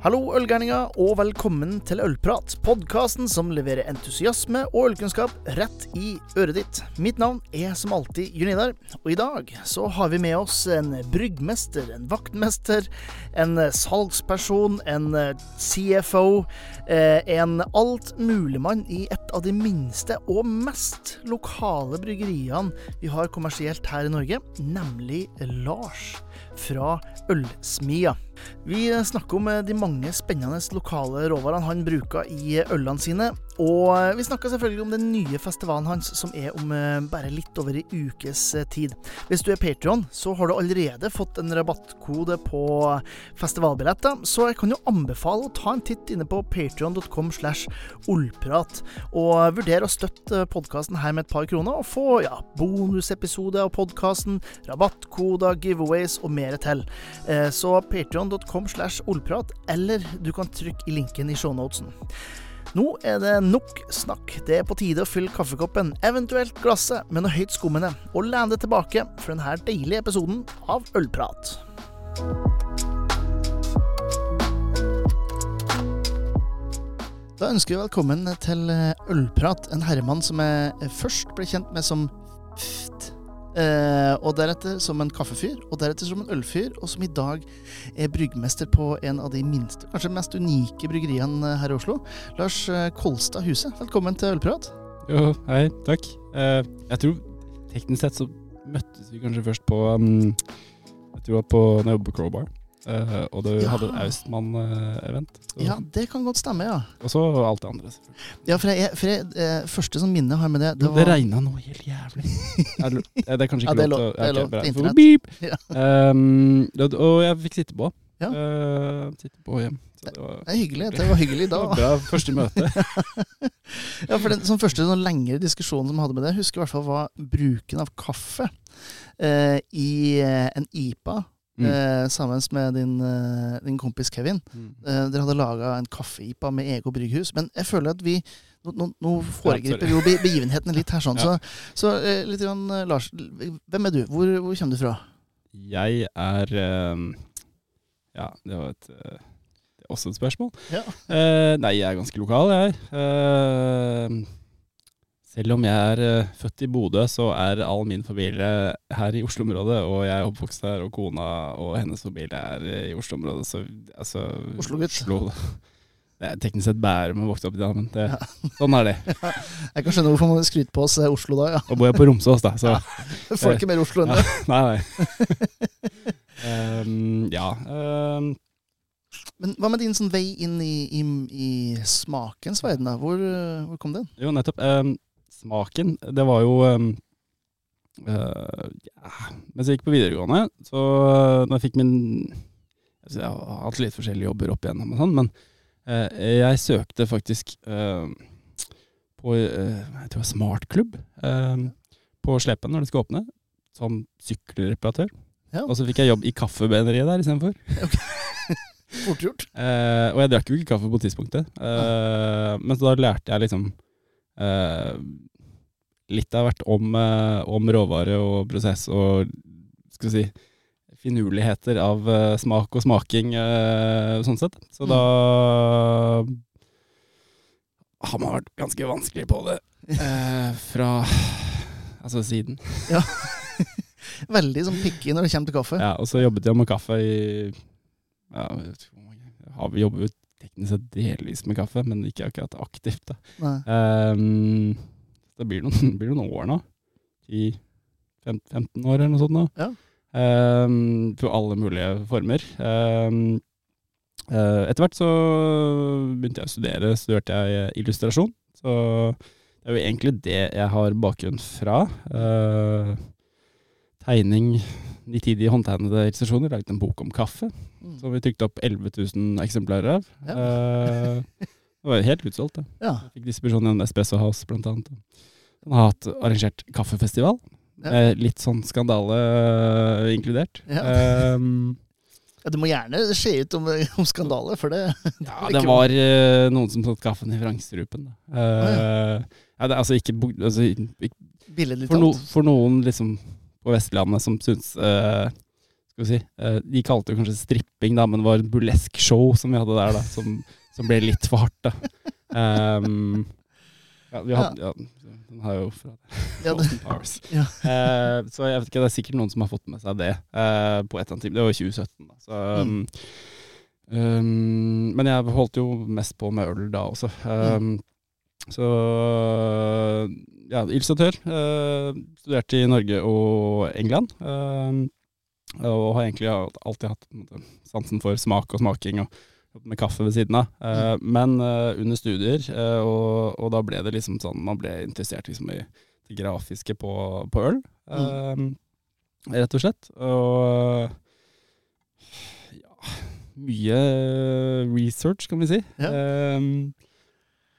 Hallo, ølgærninger, og velkommen til Ølprat. Podkasten som leverer entusiasme og ølkunnskap rett i øret ditt. Mitt navn er som alltid Jørn Idar, og i dag så har vi med oss en bryggmester, en vaktmester, en salgsperson, en CFO, eh, en altmuligmann i et av de minste og mest lokale bryggeriene vi har kommersielt her i Norge, nemlig Lars fra Ølsmia. Vi snakker om de mange spennende lokale råvarene han bruker i ølene sine. Og vi snakker selvfølgelig om den nye festivalen hans, som er om bare litt over ei ukes tid. Hvis du er Patrion, så har du allerede fått en rabattkode på festivalbilletter, så jeg kan jo anbefale å ta en titt inne på patrion.com slash ollprat, og vurdere å støtte podkasten her med et par kroner, og få ja, bonusepisoder av podkasten, rabattkoder, giveaways og mer til. Så patrion.com slash ollprat, eller du kan trykke i linken i shownotesen. Nå er det nok snakk. Det er på tide å fylle kaffekoppen, eventuelt glasset, med noe høyt skummende, og lene tilbake for denne deilige episoden av Ølprat. Da ønsker vi velkommen til Ølprat, en herremann som jeg først ble kjent med som Eh, og deretter som en kaffefyr, og deretter som en ølfyr, og som i dag er bryggmester på en av de minste, kanskje mest unike bryggeriene her i Oslo. Lars Kolstad Huse, velkommen til Ølprat. Jo, hei, takk. Eh, jeg tror teknisk sett så møttes vi kanskje først på um, Jeg tror det var på når jeg jobbet på Crowbar. Uh, og du Ja. hadde et Austmann-event. Ja, det kan godt stemme, ja. Og så alt det andre. Ja, for jeg, for jeg eh, første som minne har med det, Det, det regna noe helt jævlig. Er det, eh, det er kanskje Ja, ikke det er lov lov- til å det er lov til internett. Ja. Um, og- og jeg fikk sitte på. Ja. Uh, sitte på hjem. Det var, Det er hyggelig. Det var hyggelig da. var bra første møte. Ja, for den som første sånn lengre diskusjonen som vi hadde med det, husker i hvert fall var bruken av kaffe eh, i eh, en IPA Mm. eh, sammen med din, eh, din kompis Kevin. Mm. Eh, dere hadde laga en kaffe-IPA med Ego brygghus. Men jeg føler at vi Nå, nå, nå foregriper vi jo be begivenhetene litt her, sånn. Ja. Så, så litt grann, Lars, hvem er du? Hvor, hvor kommer du fra? Jeg er um, Ja, det var et uh, det er også et spørsmål. Ja. Eh, nei, jeg er ganske lokal, jeg. Eh, selv om jeg er eh, født i Bodø, så er all min familie her i Oslo-området. Og jeg er oppvokst her, og kona og hennes familie er eh, i Oslo-området. Så altså Oslo-gutt. Oslo, det er teknisk sett Bærum å vokse opp i det, men det, sånn er det. Jeg kan skjønne hvorfor man skryter på oss eh, Oslo da, ja. Og bor jeg på Romsås, da, så Får ikke mer Oslo enn det. Nei, nei. Um, ja. Um, Men hva med din sånn vei inn i, i, i smakens verden, da? Hvor, hvor kom den? Jo, nettopp. Ehm, smaken, det var jo um, uh, ja, Mens jeg gikk på videregående, så uh, når jeg fikk min altså Jeg har hatt litt forskjellige jobber opp igjennom, og sånn, men uh, jeg søkte faktisk uh, på eh, jeg tror Smartklubb ehm, på Slepen når det skulle åpne, som sykkelreparatør. Ja. Og så fikk jeg jobb i kaffebeneriet der istedenfor. Fort gjort. Eh, og jeg drakk jo ikke kaffe på tidspunktet. Eh, men så da lærte jeg liksom eh, litt av hvert om, eh, om råvare og prosess og skal vi si finurligheter av eh, smak og smaking eh, sånn sett. Så Mm. da har man vært ganske vanskelig på det fra altså siden. Veldig sånn picky når det kommer til kaffe. Ja, og så jobbet jeg med kaffe i ja, vet hvor mange- har vi jobber jo teknisk sett delvis med kaffe, men ikke akkurat aktivt. da. Nei. Ehm, det blir noen, blir noen år nå. I 15 år eller noe sånt nå. Ja. Um, på alle mulige former. Um, uh, etter hvert så begynte jeg å studere, studerte jeg illustrasjon. Så det er jo egentlig det jeg har bakgrunn fra. Uh, tegning, nitidig håndtegnede illustrasjoner. Laget en bok om kaffe, Mm. som vi trykte opp 11 000 eksemplarer av. Ja. Eh, det var helt utsolgt. det. Ja. Fikk distribusjon gjennom Espresso House, blant annet. Han har hatt arrangert kaffefestival. Ja. Litt sånn skandale eh, inkludert. Ja. Um, Ja, det må gjerne skje ut om, om skandale, for det ja, det var uh, noen som satte kaffen i vrangstrupen. Uh, Eh, ja, det, altså ikke, altså, ikke for, no, for noen liksom på Vestlandet som syns uh, skal vi si, De kalte det kanskje stripping, da, men det var et burlesk show som vi hadde der, da, som, som ble litt for hardt. da. Um, ja, vi hadde, ja. Den har jo fra Ja. Ja. uh, så jeg vet ikke, det er sikkert noen som har fått med seg det uh, på et eller annet tid. Det var i 2017, da. Så, um, um, men jeg holdt jo mest på med øl da også. Um, Så ja, illustratør. Uh, studerte i Norge og England. eh, og har egentlig alltid hatt måte, sansen for smak og smaking. og med kaffe ved siden av. Mm. men eh, under studier, eh, og, og da ble det liksom sånn Man ble interessert liksom i det grafiske på, på øl, mm. rett og slett. Og ja Mye research, kan vi si. Ja. Eh,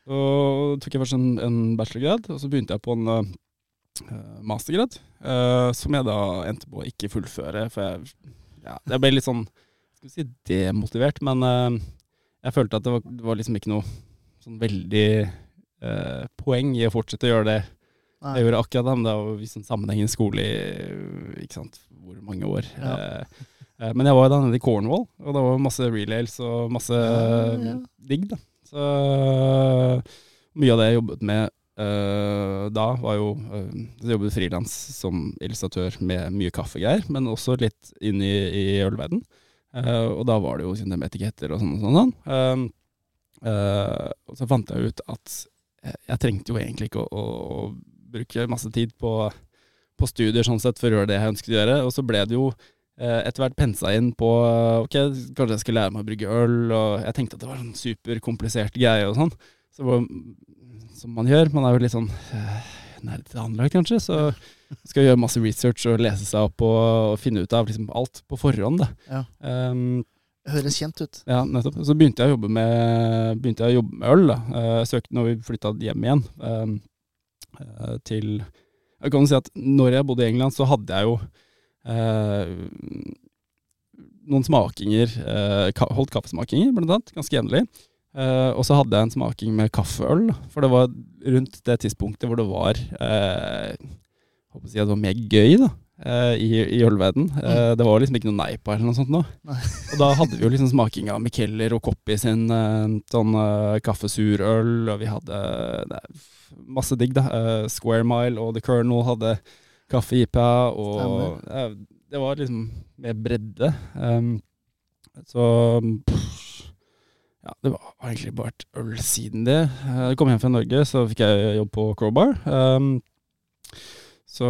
så tok jeg først en, en bachelorgrad, og så begynte jeg på en mastergrad. som jeg da endte på å ikke fullføre, for jeg, ja, jeg ble litt sånn skal si demotivert, men eh, jeg følte at det var, det var liksom ikke noe sånn veldig eh, poeng i å fortsette å gjøre det nei. jeg gjorde akkurat da, men det var liksom sammenhengende skole i ikke sant, hvor mange år. Ja. Eh, eh, men jeg var jo da nede i Cornwall, og det var masse relays og masse Ja, ja. digg, da. Så mye av det jeg jobbet med eh, da, var jo Jeg jobbet frilans som illustratør med mye kaffegreier, men også litt inn i, i ølverden. Eh, og da var det jo sånn med etiketter og sånn og sånn. sånn. Uh, uh, og så fant jeg ut at jeg, jeg trengte jo egentlig ikke å, å, å bruke masse tid på, på studier sånn sett for å gjøre det jeg ønsket å gjøre. Og så ble det jo eh, etter hvert pensa inn på ok, kanskje jeg skulle lære meg å brygge øl, og jeg tenkte at det var en superkomplisert greie og sånn. Så som man gjør, man er jo litt sånn eh, nerdete anlagt kanskje, så skal gjøre masse research og lese seg opp og, og finne ut av liksom alt på forhånd. Ja. Um, Høres kjent ut. ja, nettopp. Så begynte jeg å jobbe med, jeg å jobbe med øl. da. Eh, Jeg søkte når vi flytta hjem igjen eh, til Jeg kan jo si at når jeg bodde i England, så hadde jeg jo uh, noen smakinger. Uh, holdt kaffesmakinger, blant annet. Ganske jevnlig. Uh, og så hadde jeg en smaking med kaffeøl. For det var rundt det tidspunktet hvor det var eh, håper å si at det var mer gøy da, eh, i, i ølverden. Mm. det var liksom ikke noe nei på eller noe sånt nå. Og da hadde vi jo liksom smaking av Mikeller og Koppi sin eh, sånn eh, kaffesurøl, og vi hadde det masse digg, da. Eh, Square Mile og The Colonel hadde kaffe-IPA, og eh, det var liksom mer bredde. Um, så pff, ja, det var egentlig bare et øl siden det. Eh, Jeg kom hjem fra Norge, så fikk jeg jobb på Crowbar. Um, så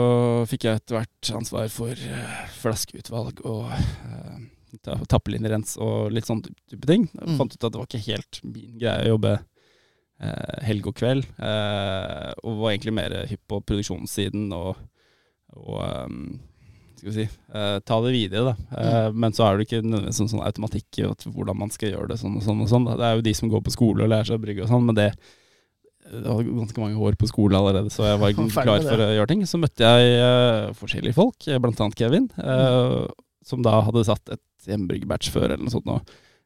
fikk jeg etter hvert ansvar for eh, flaskeutvalg og uh, tappelinjerens og litt sånn type ting. Jeg Mm. fant ut at det var ikke helt min greie å jobbe uh, helg og kveld, Uh, og var egentlig mer hypp på produksjonssiden og, og um, skal vi si, uh, ta det videre, da. Eh, Men så er det ikke nødvendigvis sånn, sånn automatikk i hvordan man skal gjøre det sånn og sånn og sånn. Det er jo de som går på skole og lærer seg å brygge og sånn, men det jeg hadde ganske mange år på skole allerede, så jeg var klar for å gjøre ting. Så møtte jeg uh, forskjellige folk, bl.a. blant annet Kevin, eh, som da hadde satt et hjemmebryggebatch før, eller noe sånt. Nå.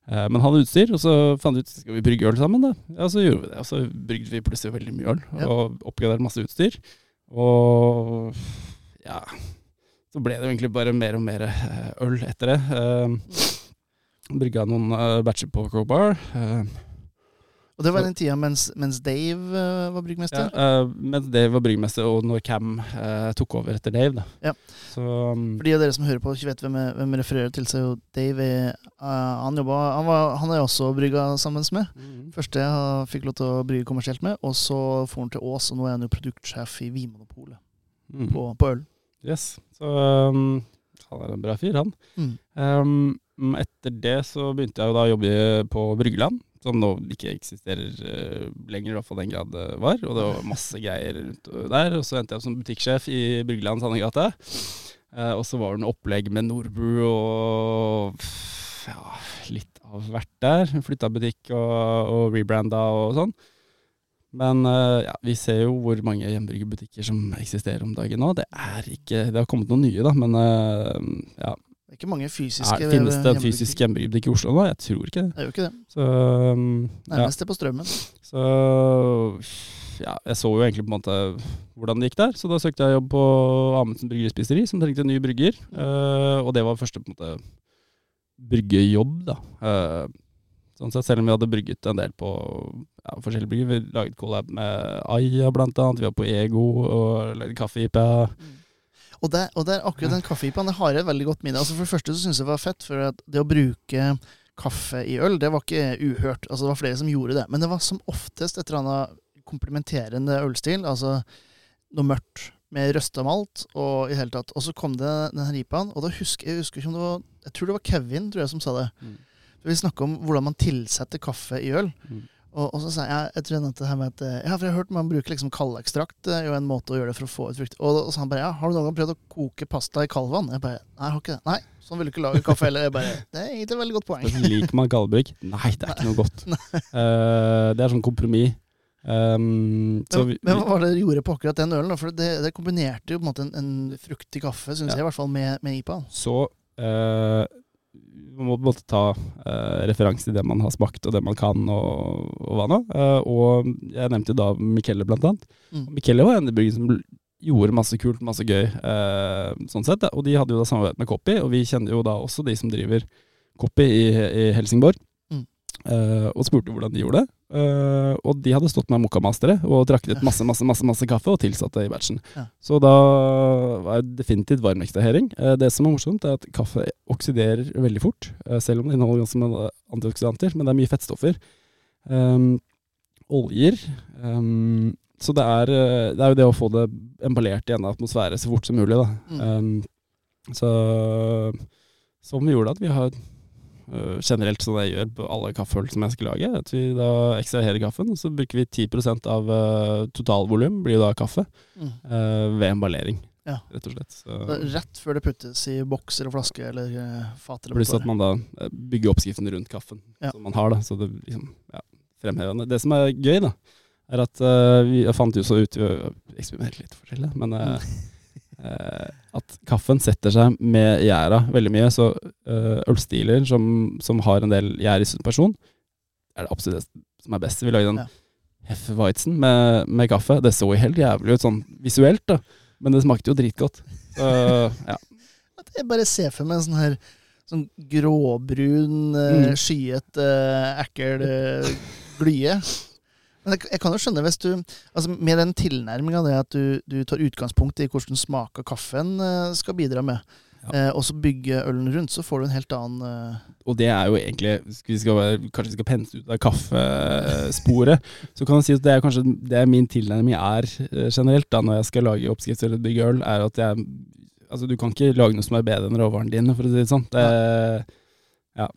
Eh, men han hadde utstyr, og så fant vi ut skal vi brygge øl sammen. da? Ja, så gjorde vi det. Og så brygde vi plutselig veldig mye øl, Ja. og oppgraderte masse utstyr. Og ja Så ble det jo egentlig bare mer og mer eh, øl etter det. Eh, Brygga noen eh, batcher på Crowbar. Eh, Og det var den tida mens, mens Dave uh, var bryggmester? Ja, uh, mens Dave var bryggmester, og når Cam uh, tok over etter Dave. Da. Ja. Så um, For de av dere som hører på, ikke vet hvem jeg, hvem jeg refererer til, så er jo Dave han, jobba, han, var, han er også brygga sammen med. Første jeg fikk lov til å brygge kommersielt med, og så for han til Ås, og nå er han jo produktsjef i Vinmonopolet mm. på, på øl. Yes. Så um, han er en bra fyr, han. Mm. Um, etter det så begynte jeg jo da å jobbe på Bryggeland, som nå ikke eksisterer eh, lenger, i hvert fall den grad det var. Og det var masse greier rundt der. Og så endte jeg opp som butikksjef i Bryggeland Sandegate. Uh, og så var det noe opplegg med Nordbu og ja, litt av hvert der. Flytta butikk og, og rebranda og sånn. Men eh, ja, vi ser jo hvor mange hjemmebryggerbutikker som eksisterer om dagen nå. Det er ikke Det har kommet noen nye, da, men eh, ja. Det er ikke mange fysiske Nei, finnes det fysisk hjemmebutikk i Oslo nå? Jeg tror ikke det. Det jo ikke det. Så, um. Nærmest det på strømmen. så ja, jeg så jo egentlig på en måte hvordan det gikk der. Så da søkte jeg jobb på Amundsen bryggerispiseri, som trengte en ny brygger. Eh, og det var første på en måte bryggejobb, da. Uh, sånn sett, selv om vi hadde brygget en del på ja, forskjellige brygger. Vi laget collab med Aya blant annet. Vi var på Ego og lagde kaffe-IPA. Og det, og det er akkurat den kaffeipaen, det har jeg et veldig godt minne. Altså For det første så syns jeg det var fett, for at det å bruke kaffe i øl, det var ikke uhørt. Altså Det var flere som gjorde det. Men det var som oftest et eller annet komplementerende ølstil. Altså noe mørkt med røsta malt og i hele tatt. Og så kom det den her IPA-en, og da husker jeg husker ikke om det var Jeg tror det var Kevin tror jeg som sa det. Mm. Vi snakka om hvordan man tilsetter kaffe i øl. Mm. Og, og så sa jeg jeg tror det her med at, eh, Ja, for jeg har hørt man bruker liksom kaldekstrakt. Er jo en måte å gjøre det for å få ut frukt. Og, og så han bare ja, har du noen gang prøvd å koke pasta i kaldvann? Jeg bare nei, jeg har ikke det. Nei, sånn vil du ikke lage kaffe heller. Jeg bare Det er egentlig et veldig godt poeng. Liker man kaldbrygg? Nei, det er ikke noe godt. Uh, det er sånn kompromiss. Um, så Men, vi, men hva var det dere gjorde på akkurat den ølen? For det, det kombinerte jo på en måte en, en fruktig kaffe, syns Ja. jeg i hvert fall, med, med IPA. så eh, man må på en måte ta uh, referanse til det man har smakt og det man kan og, og hva nå. Uh, og jeg nevnte jo da Michele blant annet. Mm. Michele var en i byggen som gjorde masse kult, masse gøy uh, sånn sett. Og de hadde jo da samarbeid med Copy, og vi kjenner jo da også de som driver Copy i, i Helsingborg. Eh, og spurte hvordan de gjorde det. Eh, og de hadde stått med mokkamastere og drakk ut masse masse, masse, masse kaffe og tilsatt det i batchen. Ja. Så da var det definitivt varmekstrahering. Eh, det som er morsomt, er at kaffe oksiderer veldig fort, selv om det inneholder ganske mange antioksidanter, men det er mye fettstoffer. Um, oljer um, Så det er, det er jo det å få det emballert i en atmosfære så fort som mulig, da. Mm. Um, så som gjorde at vi har generelt sånn jeg gjør på alle kaffeøl som jeg skal lage, at vi da ekstraherer kaffen, og så bruker vi 10 av uh, totalvolum, blir jo da kaffe, Mm. øh, ved emballering, Ja. rett og slett. Så, Rett før det puttes i bokser og flasker eller uh, fat. eller pluss at man da bygger oppskriften rundt kaffen Ja. som man har, da, så det liksom, ja, fremhevende. Det som er gøy, da, er at uh, vi fant jo så ut, vi eksperimenterte litt forskjellig, men eh, at kaffen setter seg med gjæra veldig mye. Så eh, ølstiler som, som har en del gjær i person, er det absolutt det som er best. Vi lagde en Ja. Hefeweizen med, med kaffe. Det så jo helt jævlig ut sånn visuelt, da. Men det smakte jo dritgodt. Så ja. At Jeg bare ser for meg en sånn her sånn gråbrun, eh, Mm. skyet, eh, ekkel eh, glye. Men jeg, jeg kan jo skjønne hvis du altså Med den tilnærminga at du, du tar utgangspunkt i hvordan smak av kaffen eh, skal bidra med, Ja. eh, og så bygge ølen rundt, så får du en helt annen eh, Og det er jo egentlig vi skal, Kanskje vi skal pense ut av kaffesporet. Så kan man si at det er kanskje det er min tilnærming er eh, generelt da når jeg skal lage oppskrift eller bygge øl, er at jeg Altså, du kan ikke lage noe som er bedre enn råvarene dine, for å si det sånn. Det, Ja.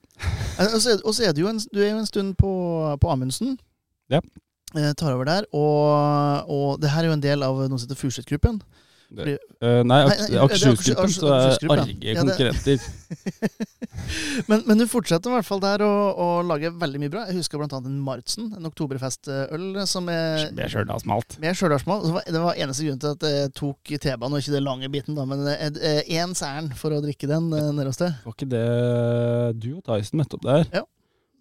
Og så er, er du jo en, du er jo en stund på, på Amundsen. Ja. Eh, tar over der. Og, og det her er jo en del av noe som heter Furuset-gruppen. det eh, nei, Akershus-gruppen, er så er arge konkurrenter. Men, men du fortsetter i hvert fall der å, å lage veldig mye bra. Jeg husker annet en Martsen, en oktoberfestøl som er Med Stjørdalsmalt. med Stjørdalsmål. Det var- eneste grunn til at jeg tok T-banen, og ikke den lange biten, da, men én særen for å drikke den eh, nede hos deg. Var ikke det du og Tyson møtte opp der?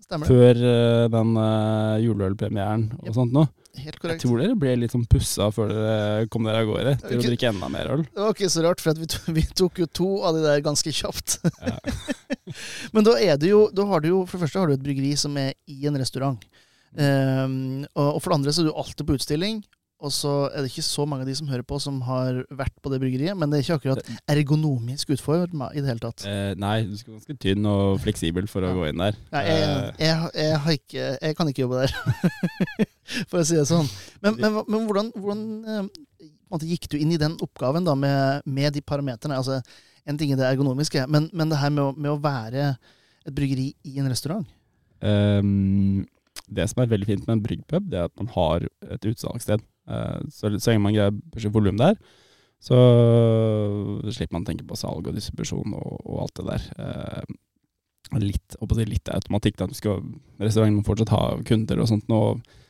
Stemmer? Før uh, den uh, juleølpremieren og sånt nå? Helt korrekt. Jeg tror dere ble litt sånn pussa før dere kom dere av gårde til å drikke enda mer øl. Det var ikke så rart, for vi, to, vi tok jo to av de der ganske kjapt. Ja. Men da det jo, da har du jo For det første har du et bryggeri som er i en restaurant. Um, og, og for det andre så er du alltid på utstilling. Og så er det ikke så mange av de som hører på, som har vært på det bryggeriet. Men det er ikke akkurat ergonomisk utforma i det hele tatt. Eh, nei, du skal være ganske tynn og fleksibel for å Ja. gå inn der. Ja, jeg, Eh, jeg, jeg, har ikke, jeg kan ikke jobbe der, for å si det sånn. Men, men, men hvordan, hvordan eh, måte, gikk du inn i den oppgaven da, med, med de parameterne? Altså, en ting er det ergonomiske, men, men det her med å, med å være et bryggeri i en restaurant? Um, det som er veldig fint med en bryggpub, det er at man har et utsalgssted. Eh, så, så lenge man greier å pushe volum der, så slipper man å tenke på salg og distribusjon og, og alt det der. Eh, litt, litt automatikk. Da. Skal, restauranten må fortsatt ha kunder og sånt, nå,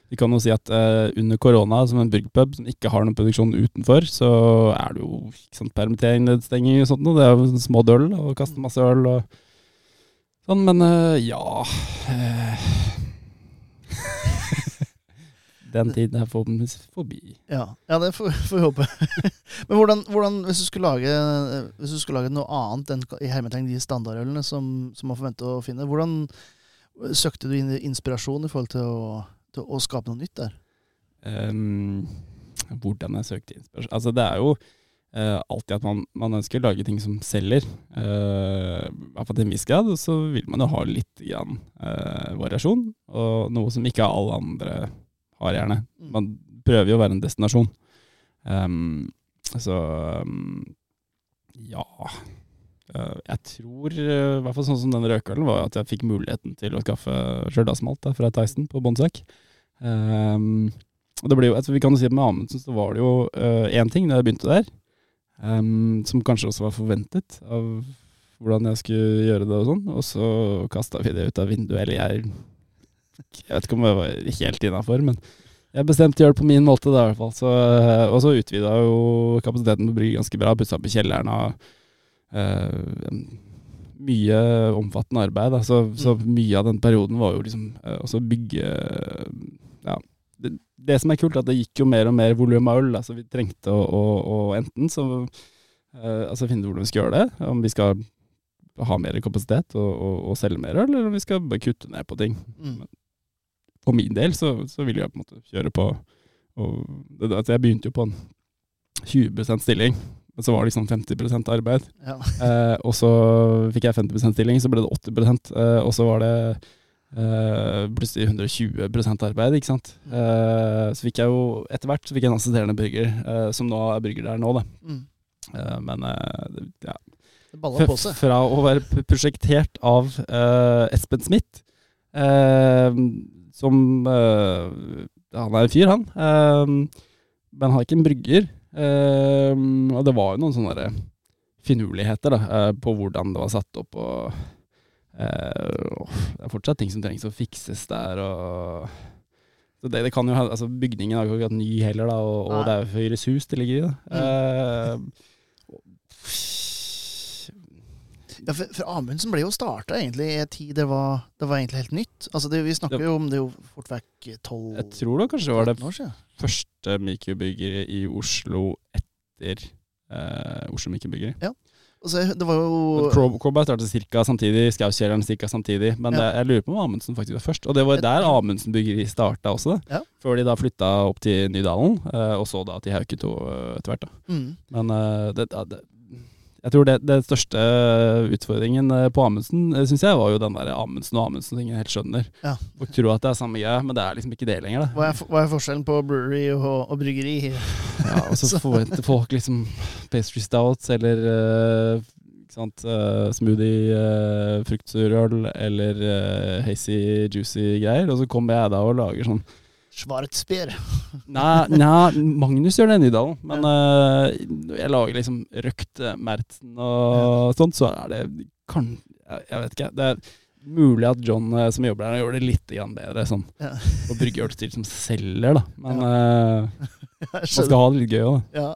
vi kan jo si at eh, under korona, som en burgerpub som ikke har noen produksjon utenfor, så er det jo ikke sant, permittering, nedstenging og sånt. noe. Det er jo små døl og kaste masse øl og sånn, men eh, ja eh, Den tiden er forbi. Ja, ja det får vi håpe. Men hvordan, hvordan hvis, du skulle lage, hvis du skulle lage noe annet enn i hermetegn de standardølene som, som man forventer å finne, hvordan søkte du inn inspirasjon i forhold til å, til å skape noe nytt der? Um, hvordan jeg søkte inspirasjon Altså, det er jo uh, alltid at man, man ønsker å lage ting som selger. Uh, I hvert fall til en viss grad. Og så vil man jo ha litt grann, uh, variasjon, og noe som ikke alle andre har, gjerne. Mm. Man prøver jo å være en destinasjon. Um, så um, ja Eh, Jeg tror, eh, i hvert fall sånn som den røkølen, var at jeg fikk muligheten til å skaffe Stjørdalsmalt fra Theisen på Bondsek. Um, jo, altså vi kan jo si at Med Amundsen så var det jo én ting da jeg begynte der, um, som kanskje også var forventet av hvordan jeg skulle gjøre det og sånn, og så kasta vi det ut av vinduet. Eller jeg Jeg vet ikke om jeg var helt innafor, men jeg bestemte å gjøre det på min måte, da, i hvert fall. Så, eh, og så utvida jo kapasiteten på brygget ganske bra. Pussa opp i kjelleren og uh, mye omfattende arbeid. Da. Så, så mye av den perioden var jo liksom uh, også bygge Ja. Det, det som er kult, er at det gikk jo mer og mer volum av øl. Altså vi trengte å, å, å enten så altså finne ut hvordan vi skal gjøre det. Om vi skal ha mer kapasitet og, og, og selge mer øl, eller om vi skal bare kutte ned på ting. Mm. For min del så, så ville jeg på en måte kjøre på og, det, altså Jeg begynte jo på en 20% stilling, men så var det liksom 50 arbeid. Ja. Eh, og så fikk jeg 50% stilling, så ble det 80 eh, og så var det eh, plutselig 120 arbeid, ikke sant. Eh, så fikk jeg jo etter hvert så fikk jeg en assisterende brygger, eh, som nå er brygger der nå, da. Mm. Eh, men det- ja. Det. Fra å være prosjektert av eh, Espen Smith, eh, som eh, Han er en fyr, han. eh, men han er ikke en brygger. eh, og det var jo noen sånne finurligheter da, eh, på hvordan det var satt opp. og eh, Det er fortsatt ting som trengs å fikses der. og så det, det kan jo ha, altså Bygningen er jo ikke hatt ny heller, da, og, og det er jo Høyres hus det ligger i. da. Eh, Ja, for, for Amundsen ble jo starta egentlig i en tid det var, det var egentlig helt nytt. Altså det, Vi snakker jo om det er jo fort vekk tolv Jeg tror det kanskje var det første mikrobryggeriet i Oslo etter eh, Oslo Mikrobryggeri. Altså, det var jo Crow- Crowbar startet ca. samtidig, Skauskjelleren ca. samtidig. Men Ja. det, jeg lurer på om Amundsen faktisk var først. Og det var der Amundsen byggeri starta også, Ja. før de da flytta opp til Nydalen, eh, og så da til Hauketo eh, etter hvert. da. mm, Men eh, det, det, jeg tror det, det største utfordringen eh, på Amundsen synes syns jeg var jo den der Amundsen og Amundsen, ting jeg helt skjønner. Ja. Folk tror at det er samme greie, men det er liksom ikke det lenger. da. hva, er, hva er forskjellen på brewery og, og bryggeri? Ja, og så forventer folk liksom pastry stouts eller eh, sant, eh, smoothie, uh, fruktsurøl eller eh, hazy, juicy greier. Og så kommer jeg da og lager sånn Schwarzbier. Nei, nei Magnus gjør det i Nydalen, men eh, når jeg lager liksom røkt Merten og og sånt, så er det kan, jeg, vet ikke. Det er mulig at John eh, som jobber der, gjør det litt bedre sånn Ja. på bryggeølstil som selger, da. Men eh, Jeg man skal ha det litt gøy òg, da. Ja.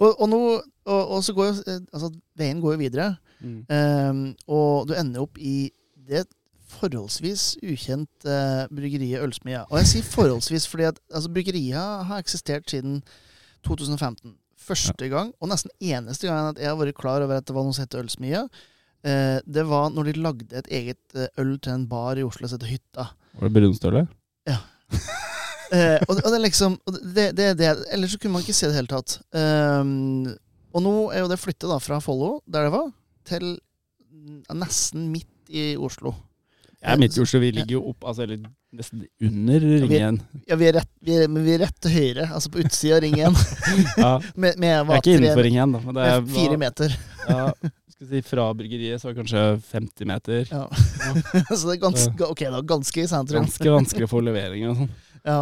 Og, og, nå, og, og så går jo eh, Altså, veien går jo videre. Ehm, og du ender opp i det forholdsvis ukjent eh, bryggeriet Ølsmia. Og jeg sier forholdsvis fordi at altså, bryggeriet har eksistert siden 2015. Første gang, og nesten eneste gang at jeg har vært klar over at det var noe som heter Ølsmia, eh, det var når de lagde et eget eh, øl til en bar i Oslo som heter Hytta. Var det brunstøle? Eh, og, og det er liksom det, det, det, Ellers så kunne man ikke se det i det hele tatt. Ehm, og nå er jo det flyttet da fra Follo, der det var, til nesten midt i Oslo. Jeg er midt i Oslo, vi ligger jo opp, altså eller nesten under ringen. Ja, vi er rett, vi er, men vi er rett til høyre, altså på utsida av Ring 1. Ja, Med, med, jeg er ikke innenfor ring 1, da. Men det er, fire meter. Ja, skal si fra bryggeriet så er det kanskje 50 meter. Ja. så det er ganske, okay, da, ganske i sentrum. Ganske vanskelig å få levering og sånn. Ja.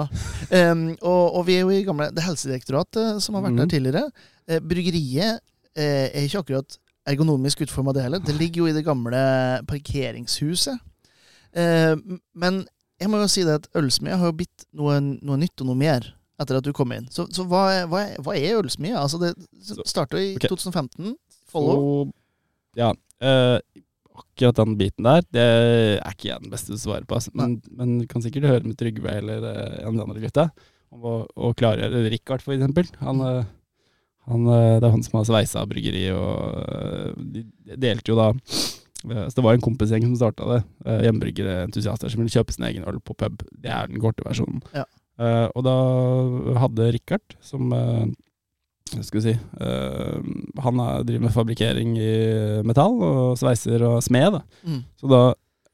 Um, og, og vi er jo i gamle Det er Helsedirektoratet som har vært der Mhm. tidligere. Eh, bryggeriet eh, er ikke akkurat ergonomisk utforma, det heller. Det ligger jo i det gamle parkeringshuset. Eh, men jeg må jo si det at ølsmia har jo blitt noe, noe nytt og noe mer etter at du kom inn. Så, så hva, er, hva, er, hva er ølsmia? Altså, det starta i okay. 2015. Follow. Så, ja. eh, akkurat den biten der, det er ikke jeg den beste til å svare på. Altså. Men, men du kan sikkert høre med Trygve eller eh, en av de andre gutta. Å, å klargjøre Richard, for eksempel. Han, han, det er han som har sveisa bryggeri, og de delte jo da så Det var en kompisgjeng som starta det. Hjemmebryggerentusiaster entusiaster som ville kjøpe sin egen øl på pub. Det er den korte versjonen. Ja. Eh, og da hadde Richard, som eh, skal vi si eh, Han er, driver med fabrikkering i metall, og sveiser og smed. Da. Mm. Så da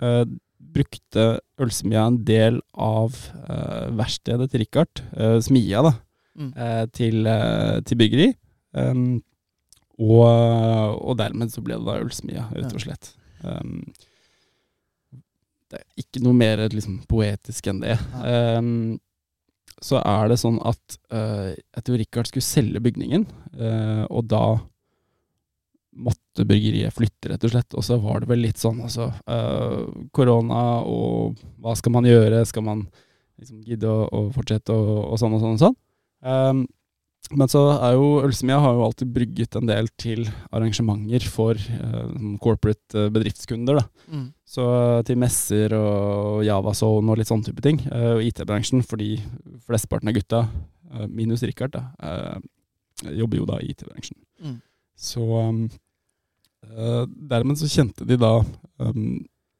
eh, brukte Ølsmia en del av eh, verkstedet til Richard, eh, smia, da, Mm. eh, til, eh, til byggeri. Um, og, og dermed så ble det da Ølsmia, rett og slett. Um, det er ikke noe mer liksom, poetisk enn det. Um, så er det sånn at uh, jeg tror Richard skulle selge bygningen, uh, og da måtte bryggeriet flytte, rett og slett. Og så var det vel litt sånn, altså eh, Korona, og hva skal man gjøre? Skal man liksom gidde å, å fortsette, og, og sånn og sånn og sånn? Um, men så er jo Ølsemia har jo alltid brygget en del til arrangementer for sånn corporate uh, bedriftskunder. da. Mm. Så uh, til messer og Javazone og litt sånne type ting. Og IT-bransjen, fordi flesteparten av gutta, minus Richard, da, jobber jo da i IT-bransjen. Mm. Så um, dermed så kjente de da um,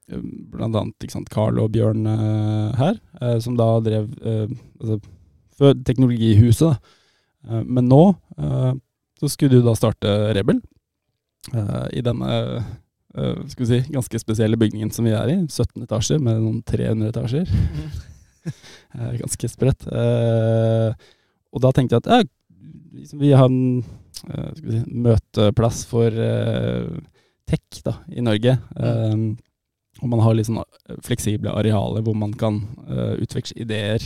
blant annet ikke sant, Carl og Bjørn her, som da drev altså, Teknologihuset. da. Eh, men nå eh, så skulle du da starte Rebel eh, i denne skal vi si, ganske spesielle bygningen som vi er i. 17 etasjer med noen 300 etasjer. Ganske spredt. Og da tenkte jeg at ja, liksom vi har en si, møteplass for tech da, i Norge. Mm. og man har litt sånn fleksible arealer hvor man kan utveksle ideer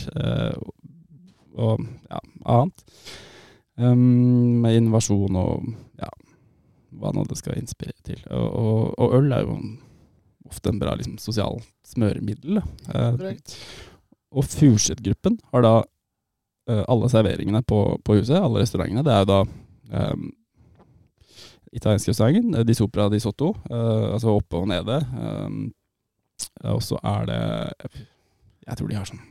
og ja, annet. Um, med innovasjon og ja, hva nå det skal inspirere til. Og, og, og øl er jo ofte en bra liksom, sosial smøremiddel. da. Eh, og Furseth-gruppen har da uh, alle serveringene på, på huset, alle restaurantene. Det er jo da um, italienske restauranten, eh, Di Sopra di Sotto, uh, altså oppe og nede. Um, og så er det Jeg tror de har sånn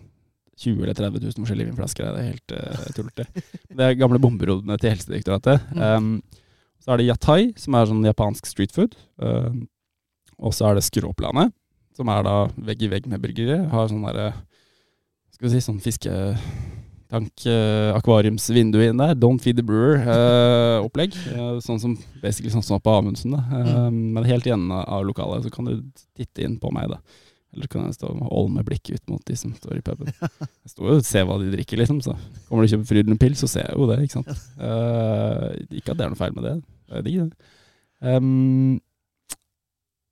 20 eller 30 000 forskjellige vinflasker. Det er helt uh, tullete. Det er gamle bomberodene til Helsedirektoratet. Um, så er det Yatai, som er sånn japansk street food. Um, og så er det Skråplanet, som er da vegg i vegg med bryggeriet. Har sånn derre Skal vi si sånn fisketank, uh, inn der. Don't feed the brewer-opplegg. sånn som basically sånn som på Amundsen. Da. Um, Men helt i enden av lokalet så kan du titte inn på meg, da. Eller kan jeg stå og holde med blikket ut mot de som står i puben. Jeg står jo og ser hva de drikker, liksom. Så kommer de og kjøper Frydenpils, så ser jeg jo det, ikke sant. Uh, ikke at det er noe feil med det. Det er digg, det. Um,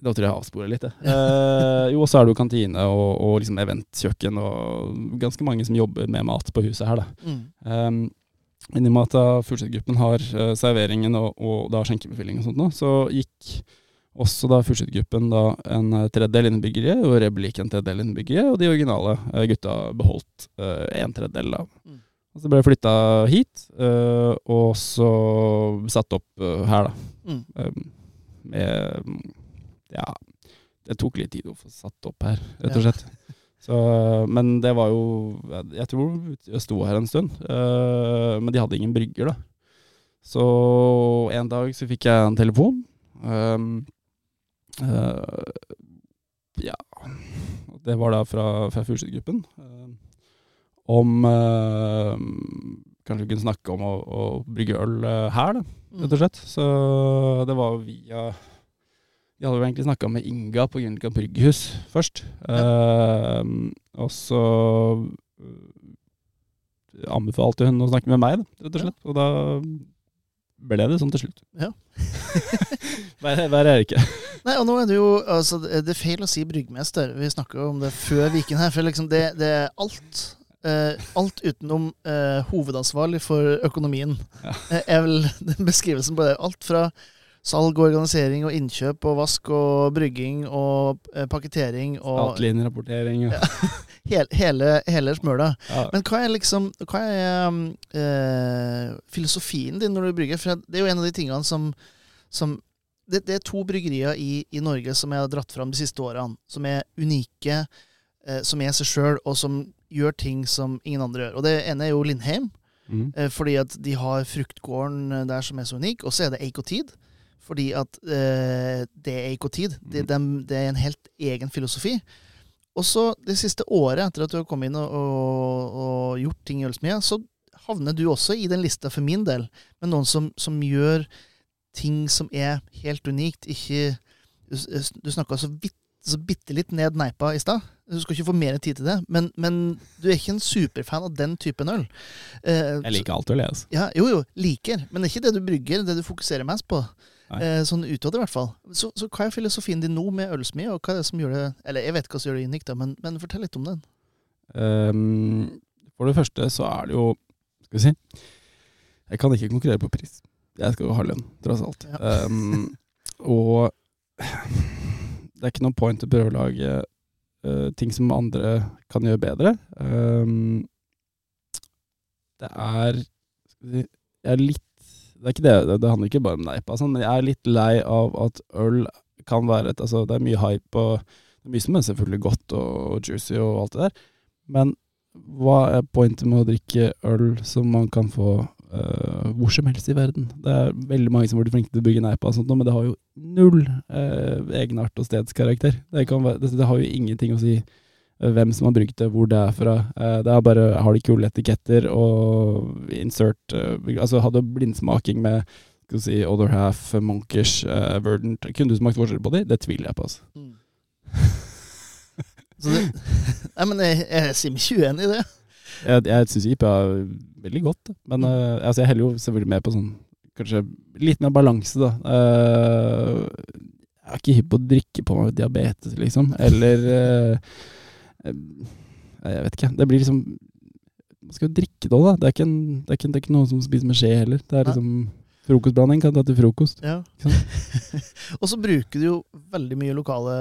da tror jeg jeg avsporer litt, jeg. Uh, jo, så er det jo kantine og, og liksom eventkjøkken og ganske mange som jobber med mat på huset her, da. Mm. Um, men i og med at da Furseth-gruppen har uh, serveringen og, og da skjenkebefilling og sånt nå, så gikk også da Furseth-gruppen da en eh, tredjedel innen og Rebel gikk en tredjedel innbyggere, og de originale eh, gutta beholdt uh, en tredjedel da. Mm. Og så ble jeg flytta hit, uh, og så satt opp uh, her, da. Mm. Um, med Ja, det tok litt tid å få satt opp her, rett og Ja. slett. Så, men det var jo Jeg tror jeg sto her en stund, men de hadde ingen brygger, da. Så en dag så fikk jeg en telefon. Um, ja Det var da fra, fra Furseth-gruppen. eh, om eh, Kanskje vi kunne snakke om å, å brygge øl eh, her, da Mm. rett og slett. Så det var via Vi hadde jo egentlig snakka med Inga på Grünerløkka brygghus først. Uh, og så eh, anbefalte hun å snakke med meg, da, rett og slett. Og da ble det sånn til slutt. Ja. Verre er det ikke. Nei, og nå er det jo altså, Det er feil å si bryggmester. Vi snakka om det før Viken her. For liksom det, det er alt. eh, alt utenom eh, hovedansvarlig for økonomien. Ja. eh, er vel den beskrivelsen på det. Alt fra salg og organisering og innkjøp og vask og brygging og eh, pakketering og Statlig innrapportering. Og, Hele, hele, hele smøla. Ja. Men hva er liksom Hva er eh, filosofien din når du brygger? For det er jo en av de tingene som, som det, det er to bryggerier i, i Norge som jeg har dratt fram de siste årene, som er unike, eh, som er seg sjøl, og som gjør ting som ingen andre gjør. Og det ene er jo Lindheim, Mm. eh, fordi at de har fruktgården eh, der som er så unik. Og så er det Eikotid, fordi at eh, det er Eikotid. Det, de, det er en helt egen filosofi. Og så det siste året, etter at du har kommet inn og, og, og gjort ting i Ølsmia, så havner du også i den lista for min del, med noen som, som gjør ting som er helt unikt. Ikke Du, du snakka så vidt så bitte litt ned neipa i stad. Du skal ikke få mer tid til det. Men, men du er ikke en superfan av den typen øl. Eh, Jeg liker alt øl, jeg. Altså. ja, jo, jo, liker. Men det er ikke det du brygger, det du fokuserer mest på. Eh, sånn utad, i hvert fall. Så, så hva er filosofien din nå med ølsmi, og hva er det som gjør det Eller jeg vet ikke hva som gjør det unikt, da, men, men fortell litt om den. Um, for det første så er det jo Skal vi si Jeg kan ikke konkurrere på pris. Jeg skal jo ha lønn, tross alt. Ja. Um, og det er ikke noe point å prøve å lage uh, ting som andre kan gjøre bedre. Um, det er si, Jeg er litt Det det, det, handler ikke bare om neipa, sånn, men jeg er litt lei av at øl kan være et Altså, det er mye hype og mye som er selvfølgelig godt og juicy og alt det der, men hva er pointet med å drikke øl som man kan få uh, hvor som helst i verden? Det er veldig mange som har blitt flinke til å bygge neipa og sånt, men det har jo null uh, egenart og stedskarakter. Det, være, det, det har jo ingenting å si hvem som har brukt det, hvor det er fra. Eh, det er bare har de kule etiketter og insert eh, Altså hadde blindsmaking med skal vi si, Other Half, Monkers, uh, Verdant Kunne du smakt forskjell på de? Det tviler jeg på, altså. Så det, nei, men jeg, jeg sier meg ikke uenig i det. Jeg, jeg syns IPA er veldig godt, men uh, altså jeg heller jo selvfølgelig med på sånn Kanskje litt mer balanse, da. Uh, jeg er ikke hypp på å drikke på meg diabetes, liksom. Eller eh, eh, Jeg vet ikke. Det blir liksom Man skal jo drikke det òg, da. Det er, en, det, er ikke, det er ikke noe som spiser med skje heller. Det er liksom Frokostblanding kan ta til frokost. Ja. Og så bruker du jo veldig mye lokale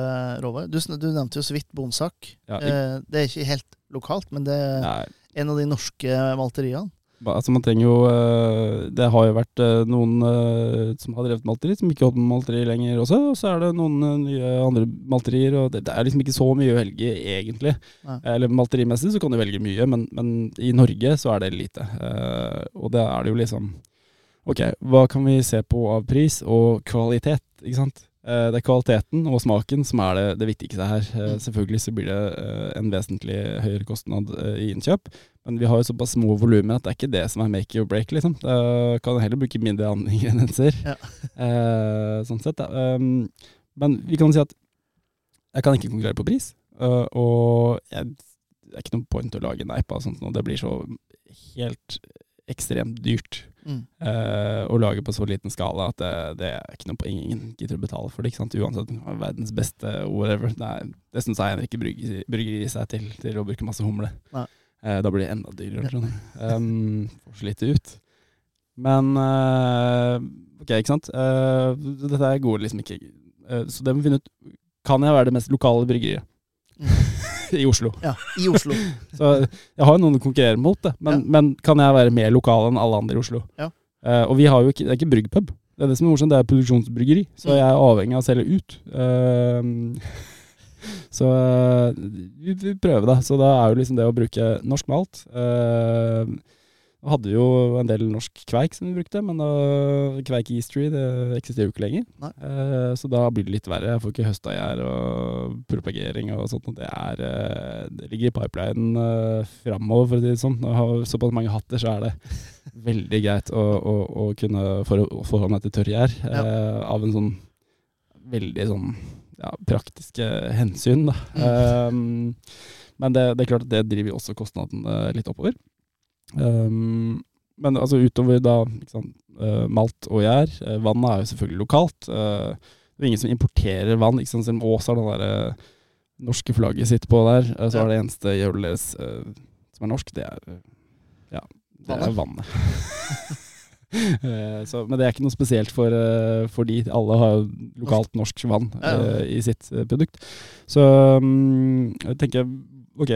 råvarer. Du, du nevnte jo så vidt Bonsak. Ja, eh, det er ikke helt lokalt, men det er Nei, en av de norske malteriene. Altså man trenger jo eh, Det har jo vært eh, noen eh, som har drevet malteri, som ikke har holdt med malteri lenger også. Og så er det noen nye andre malterier, og det, det er liksom ikke så mye å velge, egentlig. Nei. Eller malterimessig så kan du velge mye, men, men i Norge så er det lite. Og da er det jo liksom Ok, hva kan vi se på av pris og kvalitet, ikke sant? Eh, det er kvaliteten og smaken som er det, det viktigste her. Eh, Mm. selvfølgelig så blir det eh, en vesentlig høyere kostnad i innkjøp, men vi har jo såpass små volumer at det er ikke det som er make or break, liksom. Det kan heller bruke mindre ingredienser. Ja. Sånn sett, da. Um, men vi kan si at jeg kan ikke konkurrere på pris, og jeg, det er ikke noe point å lage neipa av sånt nå. Det blir så helt ekstremt dyrt Mm. eh, lage på så liten skala at det, det er ikke noe poeng. ingen gidder å betale for det. ikke sant? Uansett verdens beste whatever. Det, er, det syns jeg ikke brygger, brygger seg til til å bruke masse humle. Nei. Eh, da blir det enda dyrere. tror jeg. Um, får så lite ut. Men uh, ok, ikke sant. Dette går liksom ikke. Så det må vi finne ut Kan jeg være det mest lokale bryggeriet i Oslo? Ja, i Oslo. Så jeg har jo noen å konkurrere mot, det. Men, men kan jeg være mer lokal enn alle andre i Oslo? Ja. Uh, og vi har jo ikke, det er ikke bryggpub. Det er det som er morsomt, det er produksjonsbryggeri. Så Mm. jeg er avhengig av å selge ut. Uh, så uh, vi vi prøver, da. Så da er jo liksom det å bruke norsk malt uh, Vi hadde jo en del norsk kveik som vi brukte, men da, kveik Eastery det eksisterer jo ikke lenger. Eh, så da blir det litt verre. Jeg får ikke høsta gjær og propagering og sånt. Og det, er, eh, det ligger i pipelinen uh, framover, for å si det sånn. Når jeg har såpass mange hatter, så er det veldig greit å, å, å kunne for, forholde meg til tørr gjær. eh, av en sånn veldig sånn ja, praktiske hensyn, da. Um, men det, det er klart at det driver også kostnaden eh, litt oppover. Um, men altså utover da sant, eh, malt og gjær. eh, vannet er jo selvfølgelig lokalt. eh, det er ingen som importerer vann. Ikke sant? Selv om Ås har det der, eh, norske flagget sitt på der, så er det eneste gjølet deres som er norsk, det er ja, det er vannet. Så, men det er ikke noe spesielt for, for de. Alle har lokalt norsk vann Ja, ja. i sitt produkt. Så um, jeg tenker ok,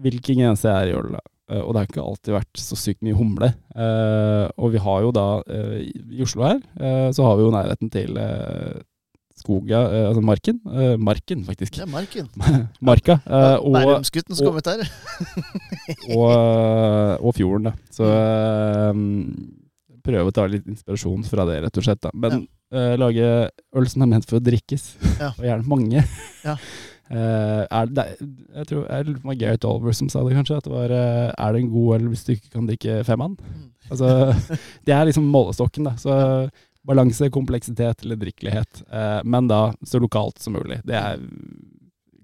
hvilken grense er i øl. da. Eh, og det har ikke alltid vært så sykt mye humle. Eh, og vi har jo da, eh, i Oslo her, så har vi jo nærheten til skoga, altså marken. Marken, faktisk. Det er Marken. Marka. og, Bærumsgutten som kom ut her. og, og fjorden, da. Så eh, prøve å ta litt inspirasjon fra det, rett og slett. da. Men eh, lage øl som er ment for å drikkes, Ja. og gjerne mange. Ja. Eh, er det, jeg tror jeg det var Gareth Oliver som sa det, kanskje. At det var uh, Er det en god øl hvis du ikke kan drikke femmann? Mm. Altså, det er liksom målestokken, da. Så balanse, kompleksitet eller drikkelighet. Eh, men da så lokalt som mulig. Det er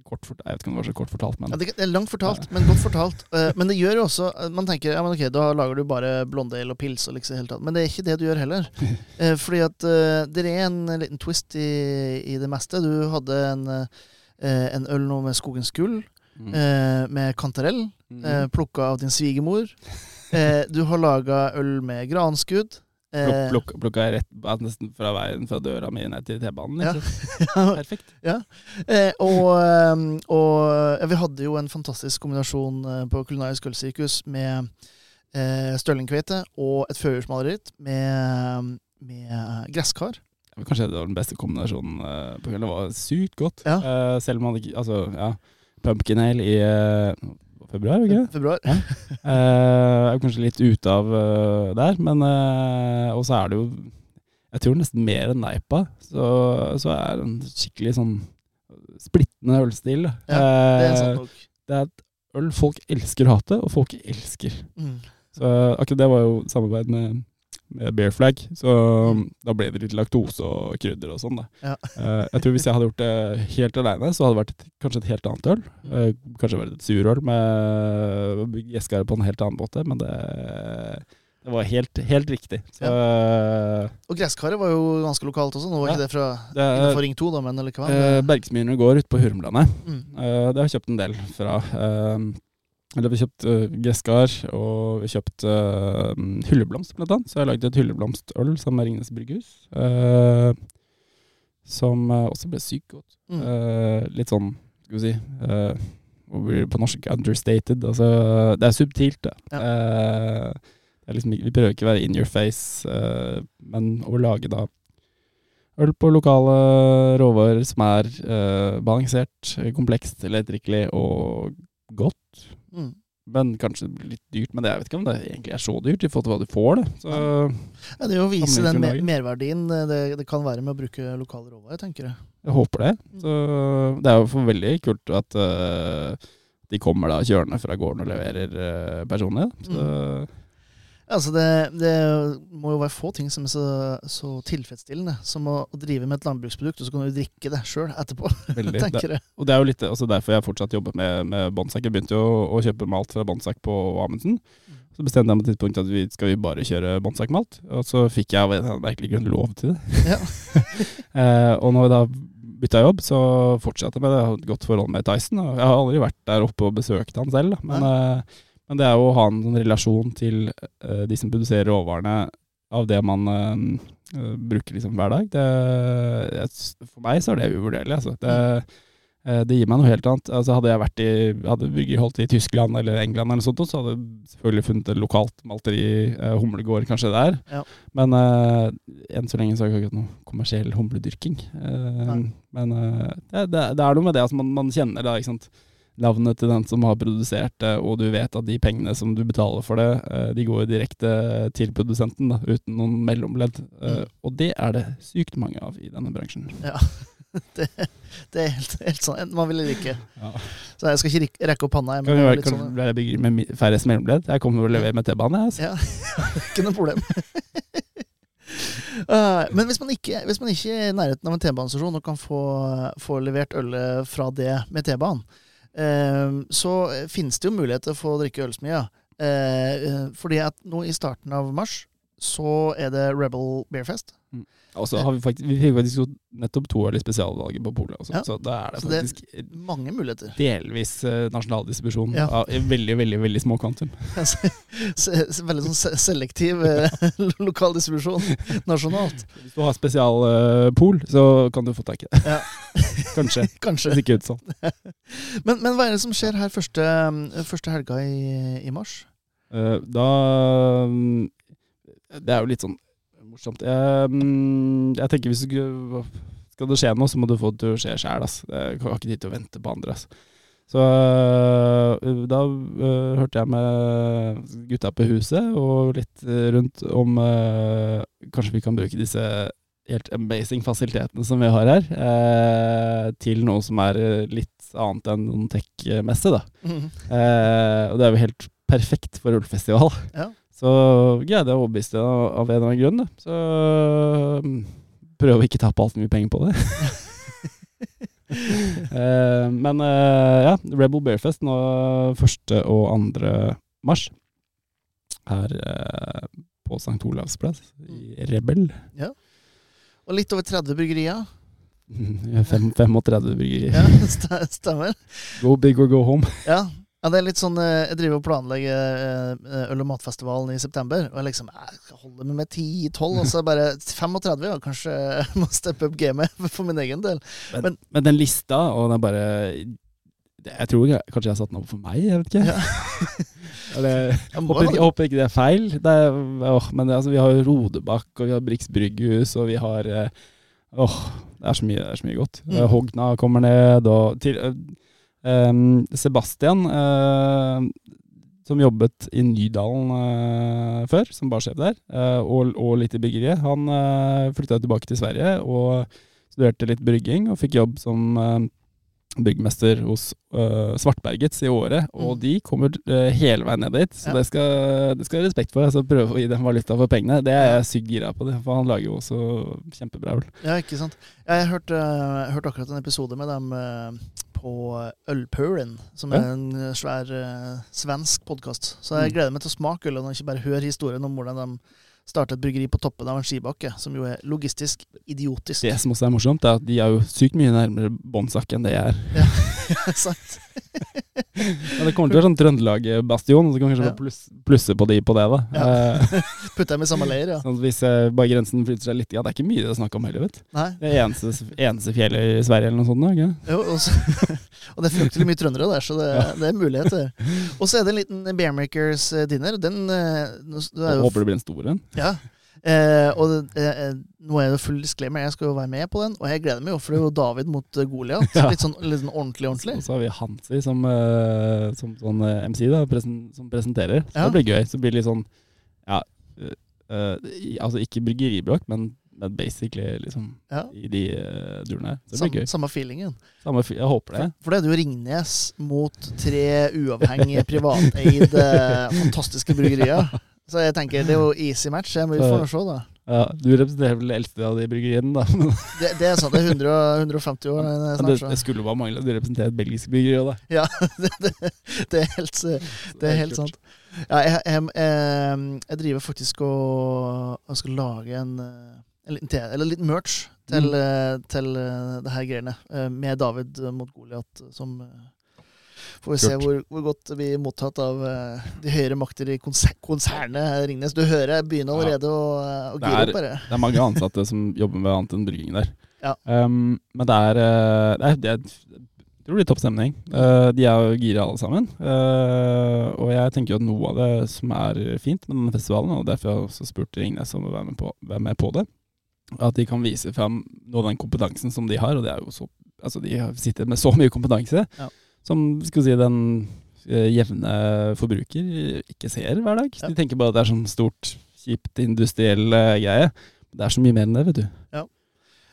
kort fortalt, Jeg vet ikke om det var så kort fortalt, men Ja, det er langt fortalt, men godt fortalt. Men det gjør jo også Man tenker ja, men ok, da lager du bare blondale og pils og liksom hele tatt. Men det er ikke det du gjør heller. Fordi at det er en liten twist i, i det meste. Du hadde en, en øl nå med Skogens gull, Mm. eh, med kantarell, Mm. eh, plukka av din svigermor. Eh, Du har laga øl med granskudd. Pluk, Eh, pluk, plukka jeg rett nesten fra veien fra døra mi ned til T-banen. Ja. Perfekt. Perfekt. Eh, og eh, og ja, vi hadde jo en fantastisk kombinasjon eh, på Kulinarisk ølsirkus med eh, støllingkveite og et førjulsmaleritt med, med gresskar. Ja, Kanskje det var den beste kombinasjonen eh, på kvelden. Det var sykt godt. Ja. Uh, selv om man ikke Altså, ja. Pumpkin ale i uh, februar, ikke? Februar. Uh, er kanskje litt ute av der, men Og så er det jo Jeg tror nesten mer enn Neipa, så, så er det en skikkelig sånn splittende ølstil. Ja, Det er sant nok. det er et øl folk elsker å hate, og folk elsker. Mm. Så akkurat det var jo samarbeid med, med Bear Flag, så um, da ble det litt laktose og krydder og sånn. Ja. uh, jeg tror hvis jeg hadde gjort det helt aleine, så hadde det vært et, kanskje et helt annet øl. Uh, kanskje vært et surøl med gjeskare på en helt annen måte, men det, det var helt, helt riktig. Så Og gresskaret var jo ganske lokalt også. Nå var Ja. ikke det fra det er innenfor Ring 2, da, men likevel. eh, Bergsmyrene går ute på Hurmlandet. Mm. Eh, det har jeg kjøpt en del fra. Eh, eller vi kjøpt uh, gresskar, og vi kjøpt eh, hylleblomst, blant annet. Så jeg har lagd et hylleblomstøl sammen med Ringnes Brygghus. Uh, som eh, også ble sykt godt. Mm. Uh, litt sånn, skal vi si eh, det på norsk? Understated. Altså, det er subtilt, det. Ja. Eh, det liksom, vi prøver ikke å være in your face, eh, men å lage da øl på lokale råvarer som er eh, balansert, komplekst, lettdrikkelig og godt. Mm. Men kanskje det blir litt dyrt. Men det, jeg vet ikke om det egentlig er så dyrt i forhold til hva du får. det. Så Ja, det er jo å vise den mer merverdien eh, det, det kan være med å bruke lokale råvarer, tenker jeg. jeg håper det. Så det er jo for veldig kult at uh, de kommer da kjørende fra gården og leverer uh, personlig. Så, Så Altså det, det må jo være få ting som er så, så tilfredsstillende som å, å drive med et landbruksprodukt, og så kan du drikke det sjøl etterpå, veldig. Det, og det er jo litt altså derfor jeg fortsatt jobber med, med Bonsack. Jeg begynte jo å, å kjøpe malt fra Bonsack på Amundsen. Så bestemte jeg meg tidspunkt at vi skal vi bare kjøre Bonsack-malt. Og så fikk jeg av en merkelig grunn lov til det. Ja. eh, og når jeg da bytta jobb, så fortsatte jeg med det. Jeg har et godt forhold med Tyson. Og jeg har aldri vært der oppe og besøkt han selv. men Men, eh, men det er jo å ha en sånn relasjon til eh, de som produserer råvarene av det man eh, eh, bruker liksom hver dag. Det, for meg så er det uvurderlig. Altså. Det, det gir meg noe helt annet. Altså, hadde jeg vært i hadde bygget holdt i Tyskland eller England, eller sånt, så hadde jeg selvfølgelig funnet et lokalt malteri, humlegård kanskje der. Ja. Men enn så lenge så har jeg ikke hatt noe kommersiell humledyrking. Men det, det, det er noe med det at man, man kjenner da, ikke sant navnet til den som har produsert det, og du vet at de pengene som du betaler for det, eh, de går direkte til produsenten, da, uten noen mellomledd. Eh, Mm. Og det er det sykt mange av i denne bransjen. Ja. Det, det er helt, helt sånn. Enten man vil eller ikke. Ja. Så jeg skal ikke rekke opp panna. jeg, Kan være, kan sånn, jeg bygge med færrest mellomledd? Jeg kommer og å levere med T-bane. Altså. ja, ikke noe problem. Uh, men hvis man, ikke, hvis man ikke er i nærheten av en T-banestasjon og kan få, få levert ølet fra det med T-banen, så finnes det jo mulighet for å drikke ølsmia. Eh, eh, fordi at nå i starten av mars så er det Rebel Beerfest. Og så har vi faktisk, vi fikk faktisk nettopp to øl i spesialvalget på polet Ja. så da er det Så det- faktisk Mange muligheter. delvis eh, nasjonal distribusjon Ja. av i veldig, veldig veldig små kvantum. Veldig sånn selektiv eh, lokal distribusjon nasjonalt. Hvis du har spesialpol, så kan du få tak i det. Kanskje. Kanskje. Det ser ikke ut sånn. Men, men hva er det som skjer her første, første helga i, i mars? Eh, da mm, Det er jo litt sånn morsomt. Jeg, mm, jeg tenker hvis du skal- det skje noe, så må du få det til å skje sjæl. Jeg har ikke tid til å vente på andre. ass. Så øh, da uh, hørte jeg med gutta på huset og litt rundt om uh, kanskje vi kan bruke disse helt amazing fasilitetene som vi har her, uh, til noe som er litt annet enn noen tech-messe. da. Mm. Og det er jo helt perfekt for ullfestival. Ja. Så greide jeg å overbevise det av, en eller annen grunn. Da. Så mm, prøve å ikke tappe altfor mye penger på det. uh, men uh, ja, Rebel Bearfest nå 1. og 2. mars her uh, på St. Olavs plass i Rebel. Ja. Og litt over 30 bryggerier. 35 bryggerier. Ja, st- stemmer. Go big or go home. Ja. Ja, det er litt sånn eh, Jeg driver og planlegger eh, øl- og matfestivalen i september, og jeg liksom jeg holder meg med 10-12, og så bare 35, ja, kanskje jeg må steppe opp gamet for min egen del. Men, Men- men den lista, og den bare Jeg tror jeg, kanskje jeg har satt den opp for meg, jeg vet ikke. Ja. Eller, Jeg håper, jeg håper ikke det er feil. Det er, åh, men det, altså, vi har Rodebakk, og vi har Brix brygghus, og vi har eh, Åh, det er så mye, det er så mye godt. Mm. Eh, Hogna kommer ned, og til, eh, Sebastian, eh, som jobbet i Nydalen eh, før, som barsjef der, eh, og, og litt i byggeriet, han uh, flytta tilbake til Sverige og studerte litt brygging, og fikk jobb som byggmester hos eh, Svartbergets i året, og Mm. de kommer eh, hele veien ned dit. Så Ja. det, skal, det skal jeg ha respekt for. Altså prøve å gi dem valuta for pengene. Det er jeg sykt gira på, det, for han lager jo også kjempebra øl. Ja, ikke sant. Jeg hørte, uh, hørte akkurat en episode med dem på Ølpuren, som er en eh, svær uh, svensk podkast. Så jeg Mm. gleder meg til å smake ølen, og ikke bare høre historien om hvordan de startet et bryggeri på toppen av en skibakke, som jo er logistisk idiotisk. Det som også er morsomt, er at de er jo sykt mye nærmere bånnsak enn det jeg er. Sant? Ja, det kommer til å være sånn Trøndelag-bastion, så kan vi kanskje Ja. pluss, plusse på de på det, da. Ja. Putte dem i samme leir, ja. sånn hvis eh, bare grensen flytter seg litt, ja, det er ikke mye det er snakk om heller, vet du. Det er eneste, eneste fjellet i Sverige eller noe sånt, da, ikke? Jo, og, så, og det er fryktelig mye trøndere der, så det, Ja. det er muligheter. Og så er det en liten Bearmakers eh, dinner. Den eh, du er jo Håper det blir en stor en. Ja. Eh, og eh, nå er det full disclaimer, jeg skal jo være med på den, og jeg gleder meg jo, for det er jo David mot eh, Goliat. Ja. Litt, sånn, litt sånn ordentlig, ordentlig. Og så har vi Hansi som, eh, som sånn eh, MC, da, presen, som presenterer. Så Ja. det blir gøy. Så blir litt sånn Ja, eh, eh, altså ikke bryggeribråk, men, men basically liksom Ja. i de uh, durene her. Så det Samme, blir gøy. samme feelingen. Samme, jeg håper det. For, for det er jo Ringnes mot tre uavhengige, privateide, fantastiske bryggerier. Så jeg tenker det er jo easy match. Jeg må vi får nå se, da. Ja, du representerer vel det eldste av de bryggeriene, da. Det, det er sant. Det er 100, 150 år. det det, snart, så. det skulle bare mangle. Du representerer et belgisk bryggeri òg, da. Ja, det, det, det er helt, det er helt sant. Ja, jeg, jeg, jeg, jeg driver faktisk og, skal lage en, eh, en liten te, eller litt merch til, Mm. eh, til eh, det her greiene. eh, Med David mot Goliat som eh, Får vi se hvor, hvor godt det blir mottatt av uh, de høyere makter i konser konsernet Ringnes. Du hører jeg begynner allerede å, å gire opp bare. Det er mange ansatte som jobber med annet enn brygging der. Ja. Um, men det er, eh, det er, det er det blir topp stemning. Uh, de er jo gira alle sammen. Uh, og jeg tenker jo at noe av det som er fint med denne festivalen, og derfor har jeg også spurt Ringnes om å være med på, være med på det, at de kan vise fram noe av den kompetansen som de har. Og det er jo så, altså de sitter med så mye kompetanse Ja. Som skal vi si, den eh, jevne forbruker ikke ser hver dag. Ja. De tenker bare at det er sånn stort, kjipt industriell eh, greie. Det er så mye mer enn det, vet du.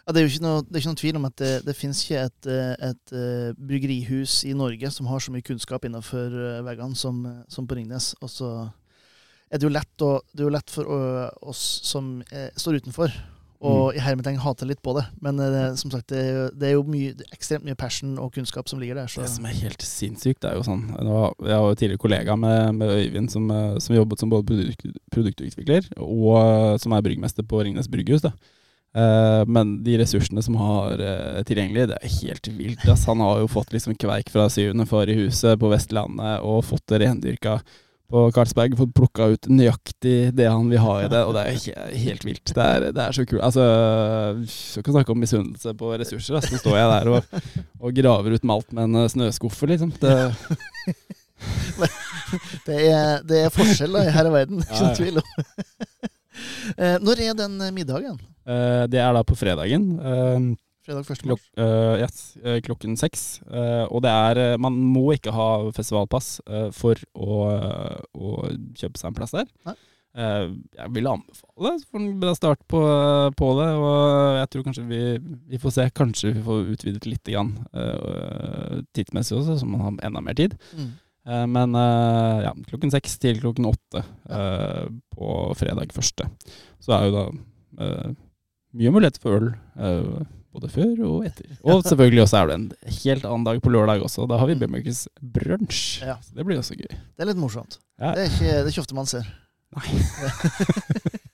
Ja, det er jo ikke noe, det er ikke noen tvil om at det, det finnes ikke et, et, et eh, bryggerihus i Norge som har så mye kunnskap innenfor eh, veggene som, eh, som på Ringnes. Og så er det jo lett, å, det er jo lett for eh, oss som er, står utenfor, og i hermetegn hater litt på det. Men uh, som sagt, det det er jo mye, ekstremt mye passion og kunnskap som ligger der. Så. Det som er helt sinnssykt, det er jo sånn var- Jeg var jo tidligere kollega med, med Øyvind, som, eh, som jobbet som både produkt, produktutvikler og eh, som er bryggmester på Ringnes brygghus. da. Men de ressursene som har uh, tilgjengelig, det er helt vilt. Ass. Han har jo fått liksom kveik fra syvende far i huset på Vestlandet og fått det rendyrka på Carlsberg fått plukka ut nøyaktig det han vil ha i det, og det er he- helt vilt. Det er, det er så kult. Altså, skal ikke snakke om misunnelse på ressurser. Altså, Nå står jeg der og, og graver ut malt med en eh, snøskuffe, liksom. Det, Det er, det er forskjell da, her i verden, ikke Ja, ja. tvil om. Eh, Når er den middagen? eh, det er da på fredagen. Fredag 1. klok, mars? eh, yes, eh, klokken seks. Uh, og det er Man må ikke ha festivalpass uh, for å, å kjøpe seg en plass der. Nei. Jeg vil anbefale det start på, på det. Og jeg tror kanskje vi, vi får se. Kanskje vi får utvidet litt grann, tidsmessig også, så man har enda mer tid. Mm. Men ja, klokken seks til klokken åtte eh, på fredag første. Så er jo da mye mulighet for øl. Både før og etter. Og selvfølgelig også er det en helt annen dag på lørdag også. Da har vi Bummerkers brunsj. Ja. Så det blir også gøy. Det er litt morsomt. Ja. Det, er ikke, det er ikke ofte man ser. Nei.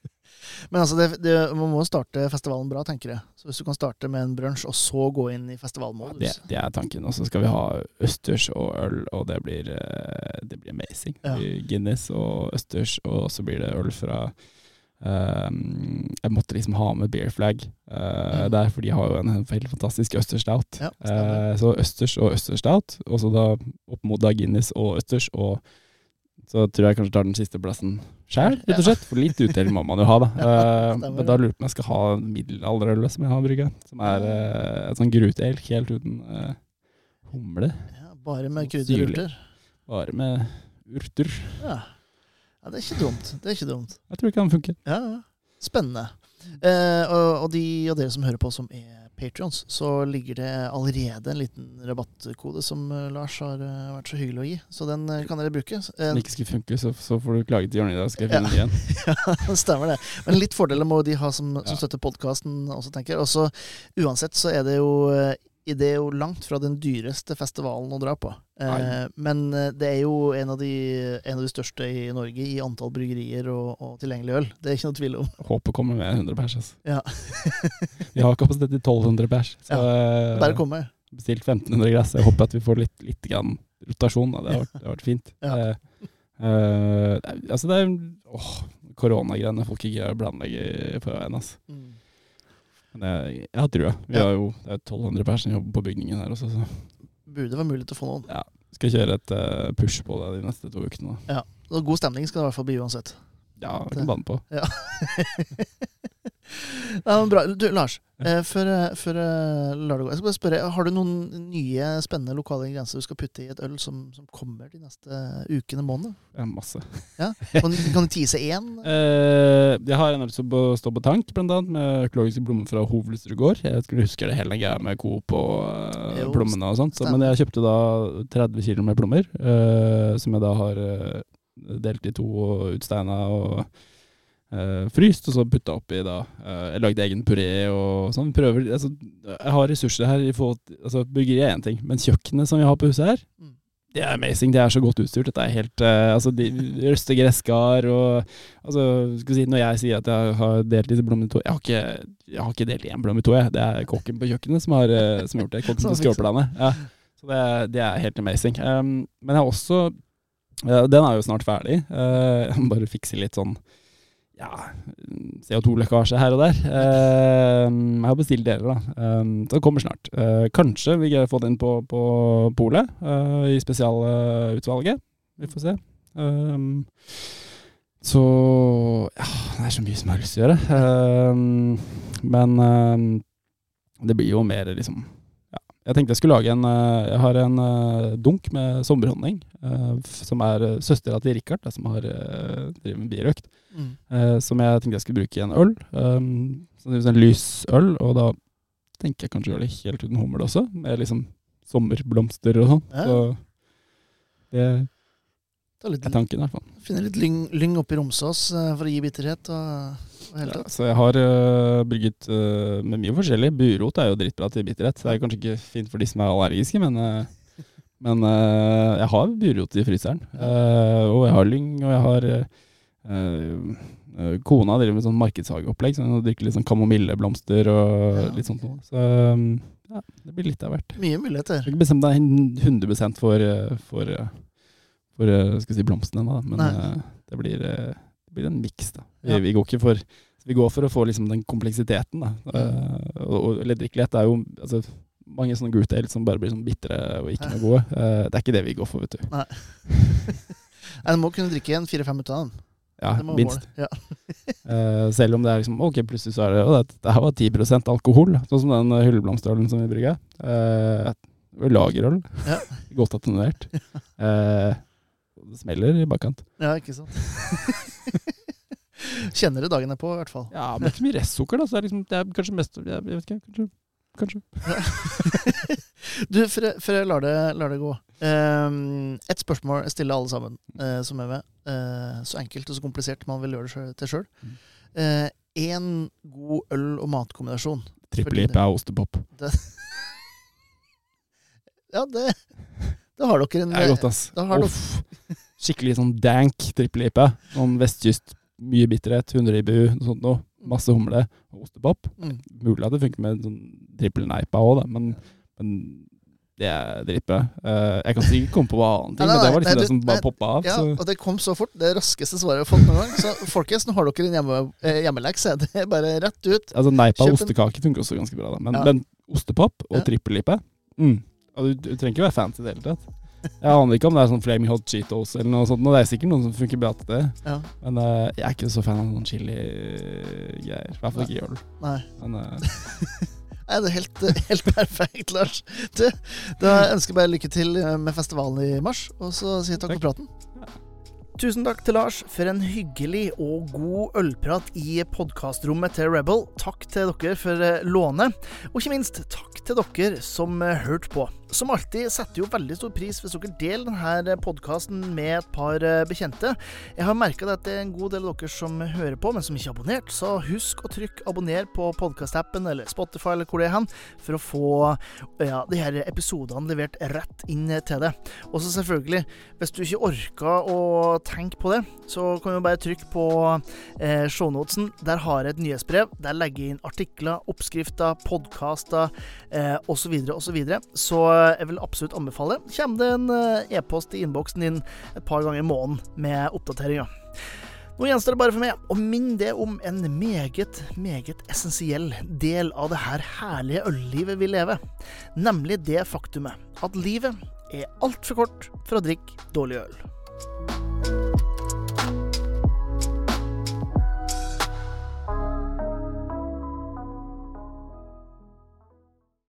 Men altså, det, det, man må starte festivalen bra, tenker jeg. Så hvis du kan starte med en brunsj, og så gå inn i festivalmodus. festivalmodus det er tanken. Og så skal vi ha østers og øl, og det blir, eh, det blir amazing. Ja. Guinness og østers, og så blir det øl fra Jeg måtte liksom ha med beer flag eh, Mm. der, for de har jo en helt fantastisk østersstout. Ja. Eh, så østers og østersstout, og så da opp mot da Guinness og østers, og så tror jeg kanskje tar den siste plassen sjæl, rett og slett. For litt utdeling må man jo ha, da. Ja, Eh, men da lurer jeg på om jeg skal ha middelalderølet som jeg har brygga. Som er uh, et sånn grutale helt uten uh, humle. Ja, bare med Syrlig. krydderurter. Bare med urter. Ja. Ja, det er ikke dumt. Det er ikke dumt. Jeg tror det kan funke. Ja, ja. Spennende. Eh, og, og de av dere som hører på som er patrions, så ligger det allerede en liten rabattkode som eh, Lars har eh, vært så hyggelig å gi. Så den eh, kan dere bruke. Om Eh, det ikke skal funke, så, så får du klage til Jørn i dag, skal jeg finne den igjen. ja, det stemmer det. Men litt fordeler må de ha som, som støtter podkasten også, tenker jeg. Og så uansett så er det jo eh, det er jo langt fra den dyreste festivalen å dra på. Eh, men eh, det er jo en av, de, en av de største i Norge i antall bryggerier og, og tilgjengelig øl. Det er ikke noe tvil om. Håper kommer med 100 pers. Altså. Ja. Vi har kapasitet til 1200 pers. Så ja, Bare komme. bestilt 1500 glass. Jeg håper at vi får litt, litt rotasjon. Det, har vært, det har vært fint. Ja. Eh, eh, altså det er åh, koronagreiene folk ikke planlegge på veien. Altså. Mm. Men jeg, jeg har trua. Vi Ja. har jo det er 1200 personer som jobber på bygningen her også, så Burde være mulig til å få noen. skal kjøre et uh, push på det de neste to ukene. Ja. God stemning skal det i hvert fall bli uansett. Ja, det kan banne på. Ja. ja, men bra. Du, Lars, eh, før, eh, før jeg lar det gå Jeg skal bare spørre, Har du noen nye, spennende lokale ingredienser du skal putte i et øl som, som kommer de neste ukene, månedene? Ja, masse. Kan, du- kan du tise én? Eh, jeg har en øl som står stå på tank, blant annet, med økologiske blommer fra Hovlestrud gård. Jeg skulle huske det hele greia med Coop og eh, Jo, plommene og sånt. Så, men jeg kjøpte da 30 kilo med plommer, eh, som jeg da har eh, delt i to og utsteina og eh, fryst, og så putta oppi da Uh, Jeg lagde egen puré og sånn. Prøver altså, Jeg har ressurser her i forhold Altså, Burgeri er én ting, men kjøkkenet som vi har på huset her Mm. det er amazing. Det er så godt utstyrt. Dette er helt uh, Altså, de røster gresskar og Altså, skal si, når jeg sier at jeg har delt disse blommene i to Jeg har ikke, jeg har ikke delt én blomme i to, jeg. Det er kokken på kjøkkenet som har, som har gjort det. Kokken på skråplanet. Ja. Så det, det er helt amazing. Um, men jeg har også Den er jo snart ferdig. Uh, jeg må bare fikse litt sånn ja, CO2-lekkasje her og der. Uh, jeg har bestilt deler, da. Um, så det kommer snart. Uh, kanskje vi greier å få den på, på polet uh, i spesialutvalget. Vi får se. Um, så ja, det er så mye som jeg har lyst til å gjøre. Men det blir jo mer liksom ja. Jeg tenkte jeg skulle lage en uh, Jeg har en dunk med sommerhonning, uh, som er søstera til Richard, som har driver med birøkt. Mm. Eh, som jeg tenkte jeg skulle bruke i en øl. Um, så det er en lys øl, og da tenker jeg kanskje å gjøre det helt uten humle også, med liksom sommerblomster og sånn. Ja. Så det er litt, tanken, i hvert fall. finne litt lyng, lyng oppi Romsås eh, for å gi bitterhet og, Ja, så jeg har uh, brygget uh, med mye forskjellig. Burot er jo drittbra til bitterhet. Det er kanskje ikke fint for de som er allergiske, men, uh, men jeg har burot i fryseren. Og jeg har lyng, og jeg har Kona driver med sånn markedshageopplegg, så hun drikker litt sånn kamomilleblomster og Ja. litt sånt noe. Så ja, det blir litt av hvert. Mye muligheter. Jeg har ikke bestemt meg 100 for, uh, for, for eh, skal si blomstene ennå, men Nei. eh, det blir, eh, det blir en miks, da. Vi, Ja. vi går ikke for vi går for å få liksom den kompleksiteten, da. Mm. Eh, og, og leddrikkelighet er jo altså, mange sånne group ale som bare blir sånn bitre og ikke noe gode. Eh, det er ikke det vi går for, vet du. Nei, du må kunne drikke en fire-fem ut av den. Ja, minst. Ja. uh, selv om det er liksom Ok, plutselig så er det Å, det, det her var 10% alkohol. Sånn som den uh, hylleblomstølen som vi brygga. Uh, lagerøl. Ja. Godt attenuert. Uh, det smeller i bakkant. ja, ikke sant. Kjenner det dagen på, i hvert fall. Ja, men det er ikke mye restsukker, da. Så det er, liksom, det er kanskje mest Jeg, jeg vet ikke, kanskje. Kanskje. Du, før jeg, før jeg lar, det, lar det gå. Um, et spørsmål jeg stiller alle sammen uh, som er med. Uh, så enkelt og så komplisert man vil gjøre det til sjøl. Én uh, god øl- og matkombinasjon. Trippel IP og ostepop. Ja, det, da har dere en Det er godt, ass. Uff. Skikkelig sånn dank trippel IP. Sånn vestkyst, mye bitterhet, 100 IBU, noe sånt noe. Masse humle og ostepop. mm, Mulig at det funker med sånn trippel neipa òg, men, men det er dritbra. Eh, jeg kan sikkert komme på hva annet, ting, Nei, nei, men det var nei, liksom du- det som bare poppa av. Ja, så. og det kom så fort. Det raskeste svaret jeg har fått noen gang. Så folkens, nå har dere en hjemme, hjemmeleks. hjemmelekse. Det er bare rett ut. Altså Neipa og ostekake funker også ganske bra, da. Men, Ja. men ostepop og Ja. trippel-IPA mm. du, du trenger ikke være fancy i det hele tatt. Jeg aner ikke om det er sånn Flaming Hot Cheetos eller noe sånt. Og det er sikkert noen som funker bra til det. Ja, Men uh, jeg er ikke så fan av noen chili-greier. I hvert fall ikke gjør det. nei. Men uh... Nei, det er helt, helt perfekt, Lars. Du, da ønsker jeg bare lykke til med festivalen i mars, og så sier jeg takk for praten. Tusen takk til Lars for en hyggelig og god ølprat i podkastrommet til Rebel. Takk til dere for eh, lånet, og ikke minst takk til dere som eh, hørte på. Som alltid setter jo veldig stor pris hvis dere deler denne podkasten med et par eh, bekjente. Jeg har merka at det er en god del av dere som hører på, men som ikke er abonnert, så husk å trykke abonner på podkastappen eller Spotify eller hvor det er hen, for å få ja, de her episodene levert rett inn til deg. Og så selvfølgelig, hvis du ikke orker å tenke på det, så kan du bare trykke på eh, shownotesen. Der har jeg et nyhetsbrev. Der legger jeg inn artikler, oppskrifter, podkaster eh, osv. osv. Så, videre. så jeg vil absolutt anbefale. Kommer det en eh, e-post i innboksen din et par ganger i måneden med oppdateringer. Nå gjenstår det bare for meg å minne deg om en meget, meget essensiell del av det her herlige øllivet vi lever. Nemlig det faktumet at livet er altfor kort for å drikke dårlig øl. Thank you.